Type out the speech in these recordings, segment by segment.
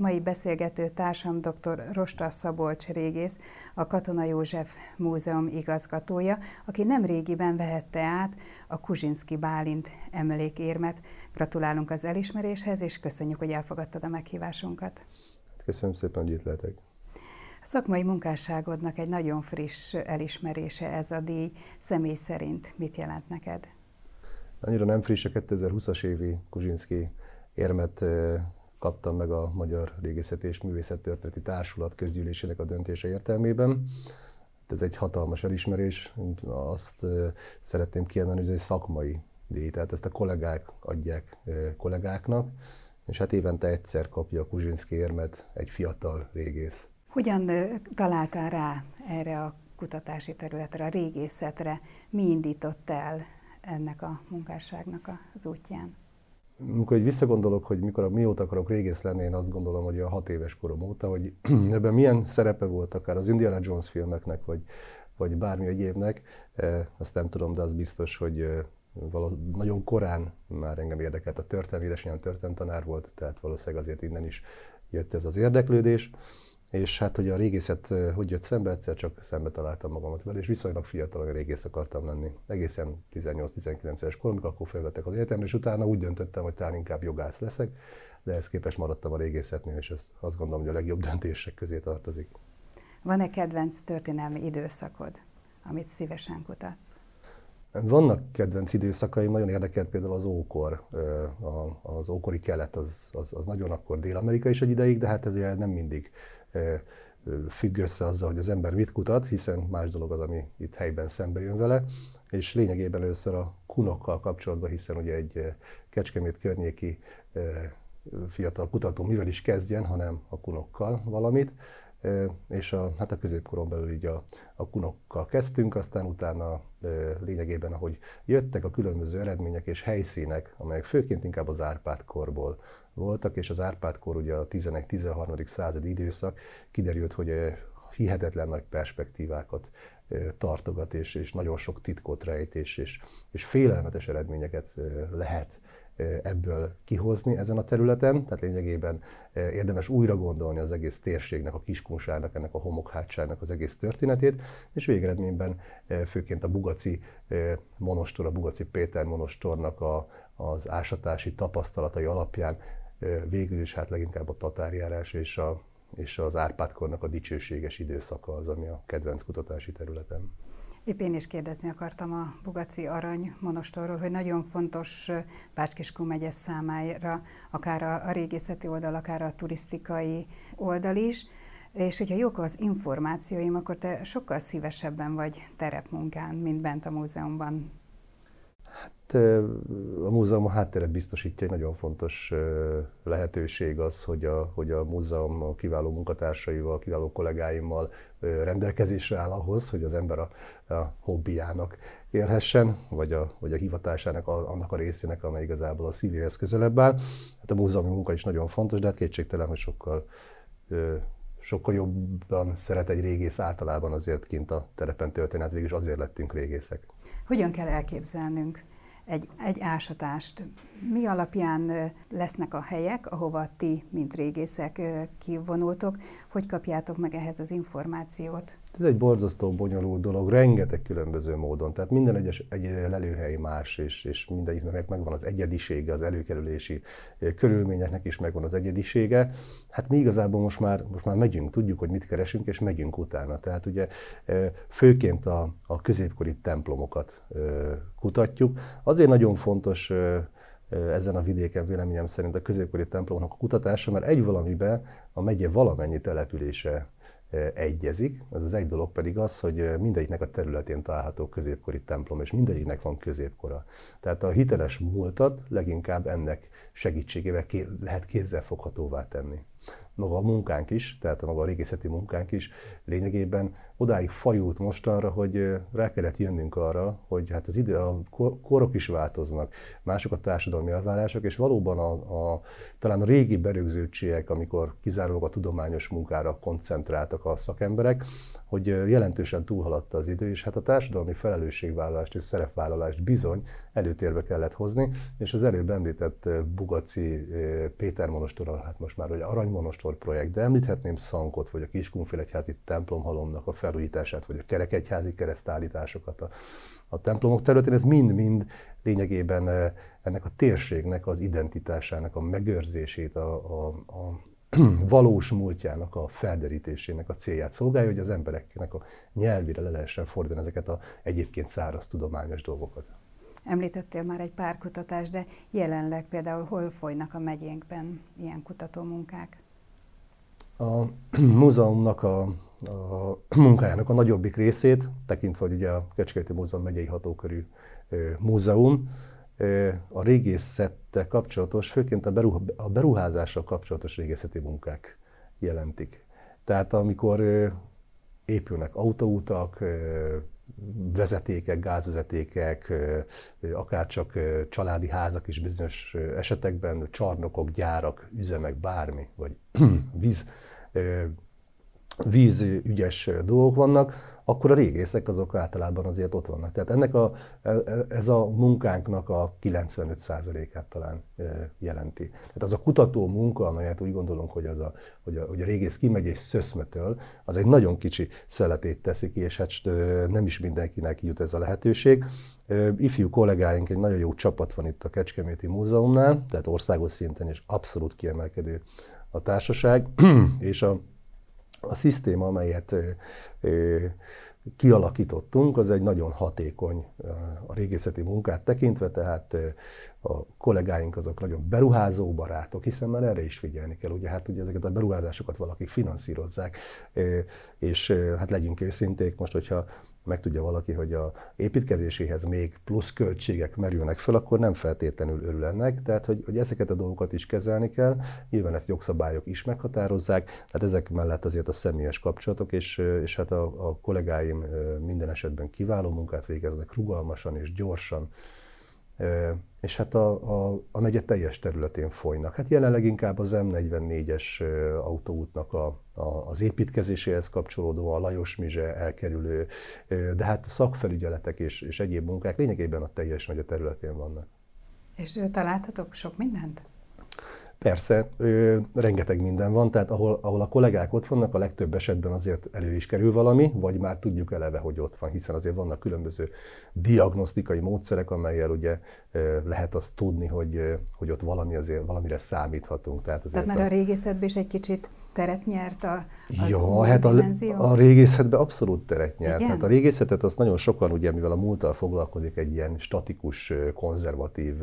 Mai beszélgető társam dr. Rosta Szabolcs régész, a Katona József Múzeum igazgatója, aki nem régiben vehette át a Kuzsinski Bálint emlékérmet. Gratulálunk az elismeréshez, és köszönjük, hogy elfogadtad a meghívásunkat. Köszönöm szépen, hogy itt lehetek. A szakmai munkásságodnak egy nagyon friss elismerése ez a díj. Személy szerint mit jelent neked? Annyira nem friss a 2020-as évi Kuzsinski érmet kaptam meg a Magyar Régészeti és Művészettörténeti Társulat közgyűlésének a döntése értelmében. Ez egy hatalmas elismerés, azt szeretném kiemelni, hogy ez egy szakmai díj, tehát ezt a kollégák adják kollégáknak, és hát évente egyszer kapja a Kuzsinszki érmet egy fiatal régész. Hogyan találtál rá erre a kutatási területre, a régészetre? Mi indított el ennek a munkásságnak az útján? Amikor egy visszagondolok, hogy mikor, mióta akarok régész lenni, én azt gondolom, hogy a hat éves korom óta, hogy ebben milyen szerepe volt akár az Indiana Jones filmeknek, vagy, vagy bármi egyébnek, azt nem tudom, de az biztos, hogy nagyon korán már engem érdekelt a történelmi, édesanyám történelemtanár volt, tehát valószínűleg azért innen is jött ez az érdeklődés. És hát, hogy a régészet hogy jött szembe, egyszer csak szembe találtam magamat vele, és viszonylag fiatalon régész akartam lenni. Egészen 18-19 éves koromig, akkor felvettek az egyetemre, és utána úgy döntöttem, hogy talán inkább jogász leszek, de ehhez képest maradtam a régészetnél, és ez azt gondolom, hogy a legjobb döntések közé tartozik. Van-e kedvenc történelmi időszakod, amit szívesen kutatsz? Vannak kedvenc időszakaim, nagyon érdekelt például az ókor, az ókori kelet, az, az, az nagyon akkor Dél-Amerika is egy ideig, de hát ez nem mindig függ össze azzal, hogy az ember mit kutat, hiszen más dolog az, ami itt helyben szembe jön vele, és lényegében először a kunokkal kapcsolatban, hiszen ugye egy Kecskemét környéki fiatal kutató mivel is kezdjen, hanem a kunokkal valamit, és a, hát a középkoron belül így a, a kunokkal kezdtünk, aztán utána lényegében, ahogy jöttek a különböző eredmények és helyszínek, amelyek főként inkább az Árpád korból voltak, és az Árpád-kor ugye a 11-13. századi időszak, kiderült, hogy hihetetlen nagy perspektívákat tartogat, és, és nagyon sok titkot rejt, és, és félelmetes eredményeket lehet ebből kihozni ezen a területen, tehát lényegében érdemes újra gondolni az egész térségnek, a kiskunsának, ennek a homokhátsának az egész történetét, és végeredményben főként a Bugaci monostor, a Bugaci Péter monostornak a, az ásatási tapasztalatai alapján végül is hát leginkább a tatárjárás és, a, és az Árpádkornak a dicsőséges időszaka az, ami a kedvenc kutatási területem. Épp én is kérdezni akartam a Bugaci Arany monostorról, hogy nagyon fontos Bácskiskó megye számára, akár a, a régészeti oldal, akár a turisztikai oldal is, és hogyha jók az információim, akkor te sokkal szívesebben vagy terepmunkán, mint bent a múzeumban A múzeum a hátteret biztosítja, egy nagyon fontos lehetőség az, hogy a, hogy a múzeum a kiváló munkatársaival, kiváló kollégáimmal rendelkezésre áll ahhoz, hogy az ember a, a hobbiának élhessen, vagy a, vagy a hivatásának, a, annak a részének, amely igazából a szívéhez közelebb áll. Hát a múzeumi munka is nagyon fontos, de hát kétségtelen, hogy sokkal sokkal jobban szeret egy régész általában azért kint a terepen történet, hát végül is azért lettünk régészek. Hogyan kell elképzelnünk egy, egy ásatást. Mi alapján lesznek a helyek, ahova ti, mint régészek kivonultok? Hogy kapjátok meg ehhez az információt? Ez egy borzasztó bonyolult dolog, rengeteg különböző módon. Tehát minden egyes egy lelőhely más, és, és mindegyiknek megvan az egyedisége, az előkerülési körülményeknek is megvan az egyedisége. Hát mi igazából most már, most már megyünk, tudjuk, hogy mit keresünk, és megyünk utána. Tehát ugye főként a, a középkori templomokat kutatjuk. Azért nagyon fontos ezen a vidéken véleményem szerint a középkori templomoknak a kutatása, mert egy valamibe a megye valamennyi települése egyezik. Ez az egy dolog pedig az, hogy mindegyiknek a területén található középkori templom, és mindegyiknek van középkora. Tehát a hiteles múltat leginkább ennek segítségével lehet kézzelfoghatóvá tenni maga a munkánk is, tehát a maga a régészeti munkánk is lényegében odáig fajult mostanra, hogy rá kellett jönnünk arra, hogy hát az idő, a korok is változnak, mások a társadalmi elvárások, és valóban a, a, talán a régi berögződtségek, amikor kizárólag a tudományos munkára koncentráltak a szakemberek, hogy jelentősen túlhaladta az idő, és hát a társadalmi felelősségvállalást és szerepvállalást bizony előtérbe kellett hozni, és az előbb említett Bugaci Péter monostor, hát most már hogy aranymonostor, kolostor projekt, de említhetném Szankot, vagy a Kiskunfélegyházi templomhalomnak a felújítását, vagy a kerekegyházi keresztállításokat a, a templomok területén. Ez mind-mind lényegében ennek a térségnek az identitásának a megőrzését, a, a, a valós múltjának a felderítésének a célját szolgálja, hogy az embereknek a nyelvére le lehessen fordítani ezeket a egyébként száraz tudományos dolgokat. Említettél már egy pár kutatást, de jelenleg például hol folynak a megyénkben ilyen kutatómunkák? A múzeumnak a, a munkájának a nagyobbik részét, tekintve, hogy ugye a Kecskeméti Múzeum megyei hatókörű múzeum, a régészettel kapcsolatos, főként a, beruh, a beruházással kapcsolatos régészeti munkák jelentik. Tehát amikor épülnek autóutak, vezetékek, gázvezetékek, akár csak családi házak is bizonyos esetekben, csarnokok, gyárak, üzemek, bármi, vagy víz, vízügyes dolgok vannak, akkor a régészek azok általában azért ott vannak. Tehát ennek a, e, e, ez a munkánknak a 95%-át talán e, jelenti. Tehát az a kutató munka, amelyet úgy gondolunk, hogy, az a, hogy, a, hogy a régész kimegy és szöszmötöl, az egy nagyon kicsi szeletét teszi ki, és hát nem is mindenkinek jut ez a lehetőség. Ifjú kollégáink, egy nagyon jó csapat van itt a Kecskeméti Múzeumnál, tehát országos szinten is abszolút kiemelkedő a társaság, és a a szisztéma, amelyet kialakítottunk, az egy nagyon hatékony a régészeti munkát tekintve, tehát a kollégáink azok nagyon beruházó barátok, hiszen már erre is figyelni kell. Ugye hát ugye ezeket a beruházásokat valakik finanszírozzák, és hát legyünk őszinték, most hogyha megtudja valaki, hogy a építkezéséhez még plusz költségek merülnek fel, akkor nem feltétlenül örül ennek. Tehát, hogy, hogy ezeket a dolgokat is kezelni kell. Nyilván ezt jogszabályok is meghatározzák, tehát ezek mellett azért a személyes kapcsolatok, és, és hát a, a kollégáim minden esetben kiváló munkát végeznek, rugalmasan és gyorsan és hát a, a, a megye teljes területén folynak. Hát jelenleg inkább az M44-es autóútnak a, a, az építkezéséhez kapcsolódó, a Lajos Mizse elkerülő, de hát szakfelügyeletek és, és egyéb munkák lényegében a teljes megye területén vannak. És találtatok sok mindent? Persze, ö, rengeteg minden van, tehát ahol, ahol a kollégák ott vannak, a legtöbb esetben azért elő is kerül valami, vagy már tudjuk eleve, hogy ott van, hiszen azért vannak különböző diagnosztikai módszerek, amelyel ugye ö, lehet azt tudni, hogy, hogy ott valami azért, valamire számíthatunk. Tehát, azért tehát már a, a régészetben is egy kicsit teret nyert a, az Ja, hát a, a régészetben abszolút teret nyert. Igen? Hát a régészetet azt nagyon sokan, ugye, mivel a múlttal foglalkozik, egy ilyen statikus, konzervatív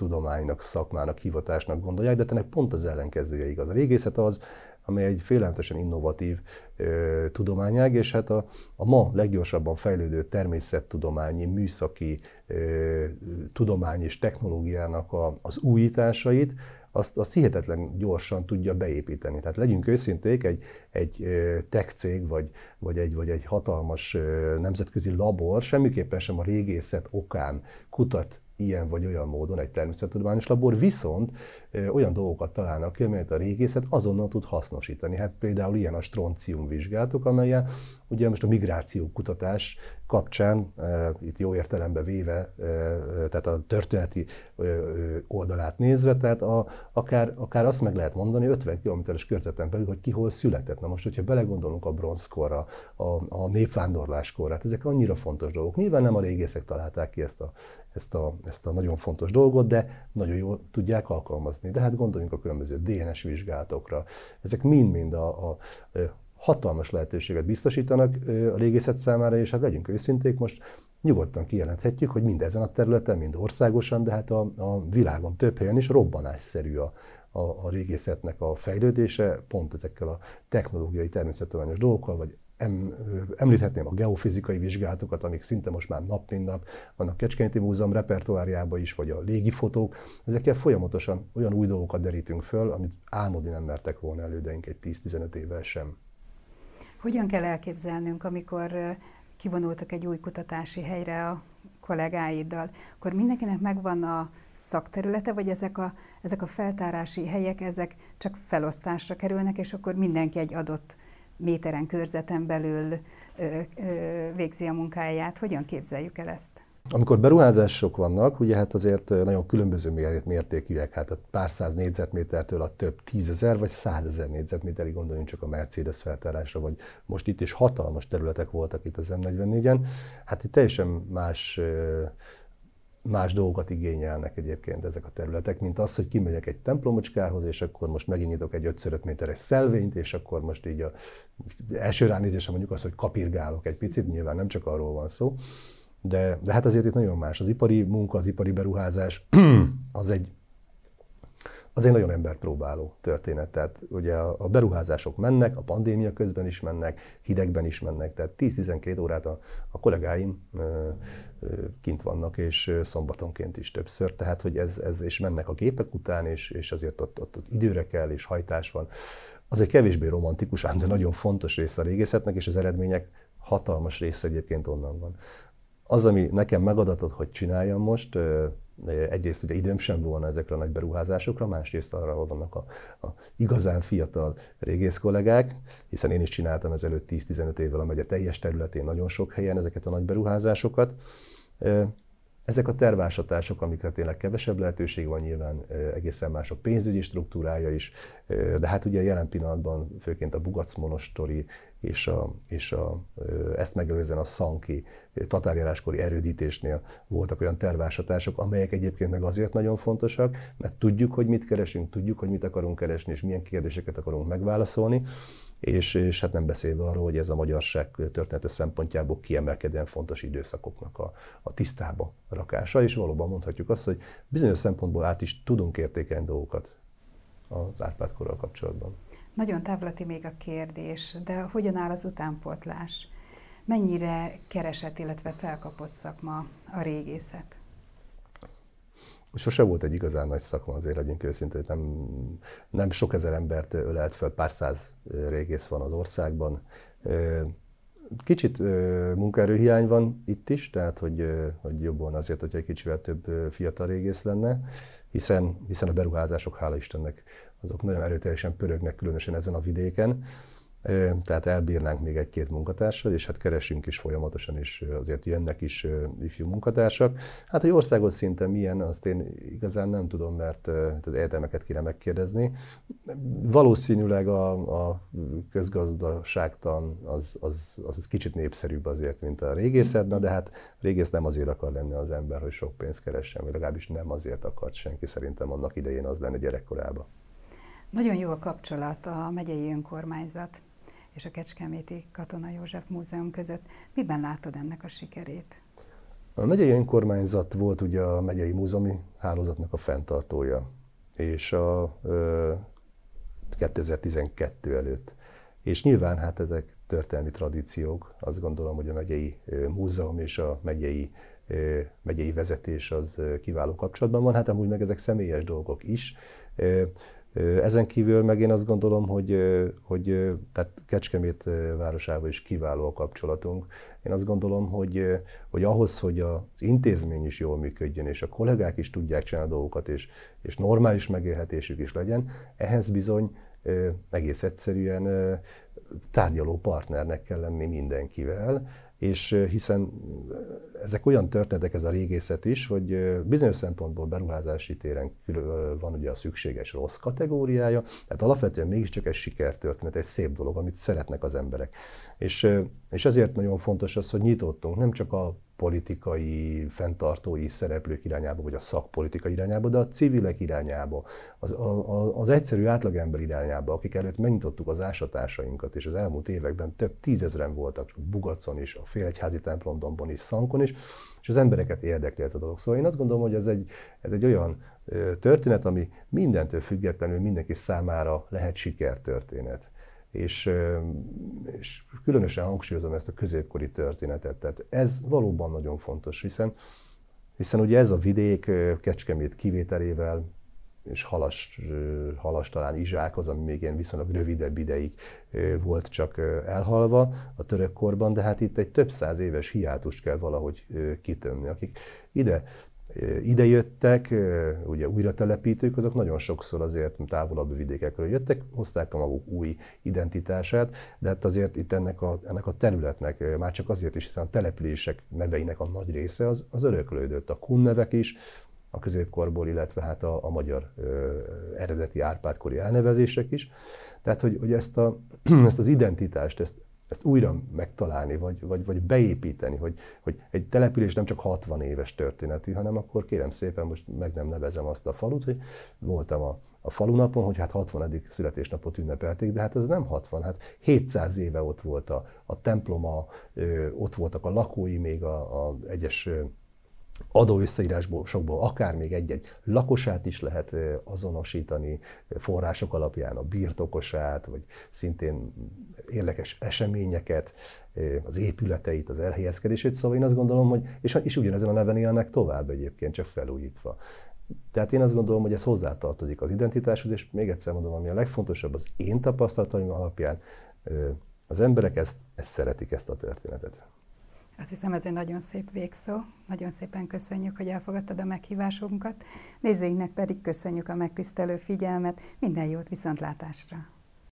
tudománynak, szakmának, hivatásnak gondolják, de ennek pont az ellenkezője igaz. A régészet az, amely egy félelmetesen innovatív ö, tudományág, és hát a, a ma leggyorsabban fejlődő természettudományi, műszaki ö, tudomány és technológiának a, az újításait, azt, azt hihetetlen gyorsan tudja beépíteni. Tehát legyünk őszinték, egy, egy tech cég, vagy, vagy, egy, vagy egy hatalmas nemzetközi labor semmiképpen sem a régészet okán kutat ilyen vagy olyan módon egy természettudományos labor, viszont olyan dolgokat találnak ki, amelyet a régészet azonnal tud hasznosítani. Hát például ilyen a stroncium vizsgálatok, amelyen ugye most a migráció kutatás kapcsán, itt jó értelembe véve, tehát a történeti oldalát nézve, tehát a, akár, akár azt meg lehet mondani 50 kilométeres körzeten belül, hogy ki hol született. Na most, hogyha belegondolunk a bronzkorra, a, a népvándorláskorra, hát ezek annyira fontos dolgok. Nyilván nem a régészek találták ki ezt a, ezt a, ezt a nagyon fontos dolgot, de nagyon jól tudják alkalmazni. De hát gondoljunk a különböző DNS vizsgálatokra. Ezek mind-mind a, a hatalmas lehetőséget biztosítanak a régészet számára, és hát legyünk őszinték, most nyugodtan kijelenthetjük, hogy mind ezen a területen, mind országosan, de hát a, a világon több helyen is robbanásszerű a, a, a régészetnek a fejlődése, pont ezekkel a technológiai, természettudományos dolgokkal, vagy em, említhetném a geofizikai vizsgálatokat, amik szinte most már nap mint nap vannak Kecskeméti Múzeum repertoárjában is, vagy a légifotók. Ezekkel folyamatosan olyan új dolgokat derítünk föl, amit álmodni nem mertek volna elődeink egy 10-15 évvel sem. Hogyan kell elképzelnünk, amikor kivonultak egy új kutatási helyre a kollégáiddal, akkor mindenkinek megvan a szakterülete, vagy ezek a, ezek a feltárási helyek, ezek csak felosztásra kerülnek, és akkor mindenki egy adott méteren, körzeten belül végzi a munkáját. Hogyan képzeljük el ezt? Amikor beruházások vannak, ugye hát azért nagyon különböző mértékűek, hát a pár száz négyzetmétertől a több tízezer vagy százezer négyzetméterig gondoljunk csak a Mercedes feltárásra, vagy most itt is hatalmas területek voltak itt az M44-en. Hát itt teljesen más más dolgokat igényelnek egyébként ezek a területek, mint az, hogy kimegyek egy templomocskához, és akkor most megint nyitok egy 5 méteres szelvényt, és akkor most így a első ránézésre mondjuk azt, hogy kapirgálok egy picit, nyilván nem csak arról van szó, de, de hát azért itt nagyon más. Az ipari munka, az ipari beruházás az egy, az egy nagyon emberpróbáló történet. Tehát ugye a, beruházások mennek, a pandémia közben is mennek, hidegben is mennek, tehát 10-12 órát a, a kollégáim ö, ö, kint vannak, és szombatonként is többször, tehát hogy ez, ez és mennek a gépek után, és, és azért ott, ott, ott időre kell, és hajtás van. Az egy kevésbé romantikus, ám de nagyon fontos része a régészetnek, és az eredmények hatalmas része egyébként onnan van. Az, ami nekem megadatott, hogy csináljam most, egyrészt ugye időm sem volna ezekre a nagy beruházásokra, másrészt arra, hogy vannak a, a igazán fiatal régész kollégák, hiszen én is csináltam ezelőtt 10-15 évvel a megye teljes területén nagyon sok helyen ezeket a nagy beruházásokat. Ezek a tervásatások, amikre tényleg kevesebb lehetőség van, nyilván egészen más a pénzügyi struktúrája is, de hát ugye jelen pillanatban főként a Bugac monostori és, a, és a, ezt megelőzően a Szanki tatárjáráskori erődítésnél voltak olyan tervásatások, amelyek egyébként meg azért nagyon fontosak, mert tudjuk, hogy mit keresünk, tudjuk, hogy mit akarunk keresni, és milyen kérdéseket akarunk megválaszolni, és, és hát nem beszélve arról, hogy ez a magyarság története szempontjából kiemelkedően fontos időszakoknak a, a tisztába rakása, és valóban mondhatjuk azt, hogy bizonyos szempontból át is tudunk értékelni dolgokat az árpádkorral kapcsolatban. Nagyon távlati még a kérdés, de hogyan áll az utánpótlás? Mennyire keresett, illetve felkapott szakma a régészet? Sose volt egy igazán nagy szakma, azért legyünk őszintén, nem, nem sok ezer embert ölelt fel, pár száz régész van az országban. Kicsit munkaerőhiány van itt is, tehát hogy, hogy jobban azért, hogy egy kicsivel több fiatal régész lenne, hiszen, hiszen a beruházások, hála Istennek, azok nagyon erőteljesen pörögnek, különösen ezen a vidéken tehát elbírnánk még egy-két munkatársal, és hát keresünk is folyamatosan, és azért jönnek is ifjú munkatársak. Hát, hogy országos szinten milyen, azt én igazán nem tudom, mert az egyetemeket kéne megkérdezni. Valószínűleg a, a közgazdaságtan az, az, az, az kicsit népszerűbb azért, mint a régészet, de hát régész nem azért akar lenni az ember, hogy sok pénzt keressen, vagy legalábbis nem azért akart senki szerintem annak idején az lenne gyerekkorában. Nagyon jó a kapcsolat a megyei önkormányzat és a Kecskeméti Katona József Múzeum között. Miben látod ennek a sikerét? A megyei önkormányzat volt ugye a megyei múzeumi hálózatnak a fenntartója, és a ö, 2012 előtt. És nyilván hát ezek történelmi tradíciók. Azt gondolom, hogy a megyei múzeum és a megyei, megyei vezetés az kiváló kapcsolatban van. Hát amúgy meg ezek személyes dolgok is. Ezen kívül meg én azt gondolom, hogy, hogy tehát Kecskemét városával is kiváló a kapcsolatunk. Én azt gondolom, hogy, hogy ahhoz, hogy az intézmény is jól működjön, és a kollégák is tudják csinálni a dolgokat, és, és normális megélhetésük is legyen, ehhez bizony egész egyszerűen tárgyaló partnernek kell lenni mindenkivel, és hiszen ezek olyan történetek, ez a régészet is, hogy bizonyos szempontból beruházási téren van ugye a szükséges rossz kategóriája, tehát alapvetően mégiscsak egy sikertörténet, egy szép dolog, amit szeretnek az emberek. És, és ezért nagyon fontos az, hogy nyitottunk nem csak a politikai, fenntartói szereplők irányába, vagy a szakpolitika irányába, de a civilek irányába, az, a, az egyszerű átlagember irányába, akik előtt megnyitottuk az ásatásainkat, és az elmúlt években több tízezren voltak Bugacon is, a Félegyházi templomdomban is, Szankon is, és az embereket érdekli ez a dolog. Szóval én azt gondolom, hogy ez egy, ez egy olyan történet, ami mindentől függetlenül mindenki számára lehet sikertörténet és, és különösen hangsúlyozom ezt a középkori történetet. Tehát ez valóban nagyon fontos, hiszen, hiszen ugye ez a vidék Kecskemét kivételével, és halas, halas talán Izsák az, ami még ilyen viszonylag rövidebb ideig volt csak elhalva a török korban, de hát itt egy több száz éves hiátust kell valahogy kitömni. Akik ide idejöttek, ugye újra telepítők, azok nagyon sokszor azért távolabb vidékekről jöttek, hozták a maguk új identitását, de hát azért itt ennek a, ennek a területnek már csak azért is, hiszen a települések neveinek a nagy része az, az öröklődött. A kun nevek is, a középkorból, illetve hát a, a magyar ö, eredeti árpádkori elnevezések is. Tehát, hogy, hogy ezt, a, ezt az identitást, ezt, ezt újra megtalálni, vagy, vagy, vagy beépíteni, hogy, hogy egy település nem csak 60 éves történeti, hanem akkor kérem szépen, most meg nem nevezem azt a falut, hogy voltam a, a falunapon, hogy hát 60. születésnapot ünnepelték, de hát ez nem 60, hát 700 éve ott volt a, a temploma, ott voltak a lakói még a, a egyes adóösszeírásból, sokból akár még egy-egy lakosát is lehet azonosítani források alapján, a birtokosát, vagy szintén érdekes eseményeket, az épületeit, az elhelyezkedését, szóval én azt gondolom, hogy, és, és ugyanezen a neven élnek tovább egyébként, csak felújítva. Tehát én azt gondolom, hogy ez hozzátartozik az identitáshoz, és még egyszer mondom, ami a legfontosabb az én tapasztalataim alapján, az emberek ezt, ezt szeretik, ezt a történetet. Azt hiszem, ez egy nagyon szép végszó. Nagyon szépen köszönjük, hogy elfogadtad a meghívásunkat. Nézőinknek pedig köszönjük a megtisztelő figyelmet. Minden jót viszontlátásra!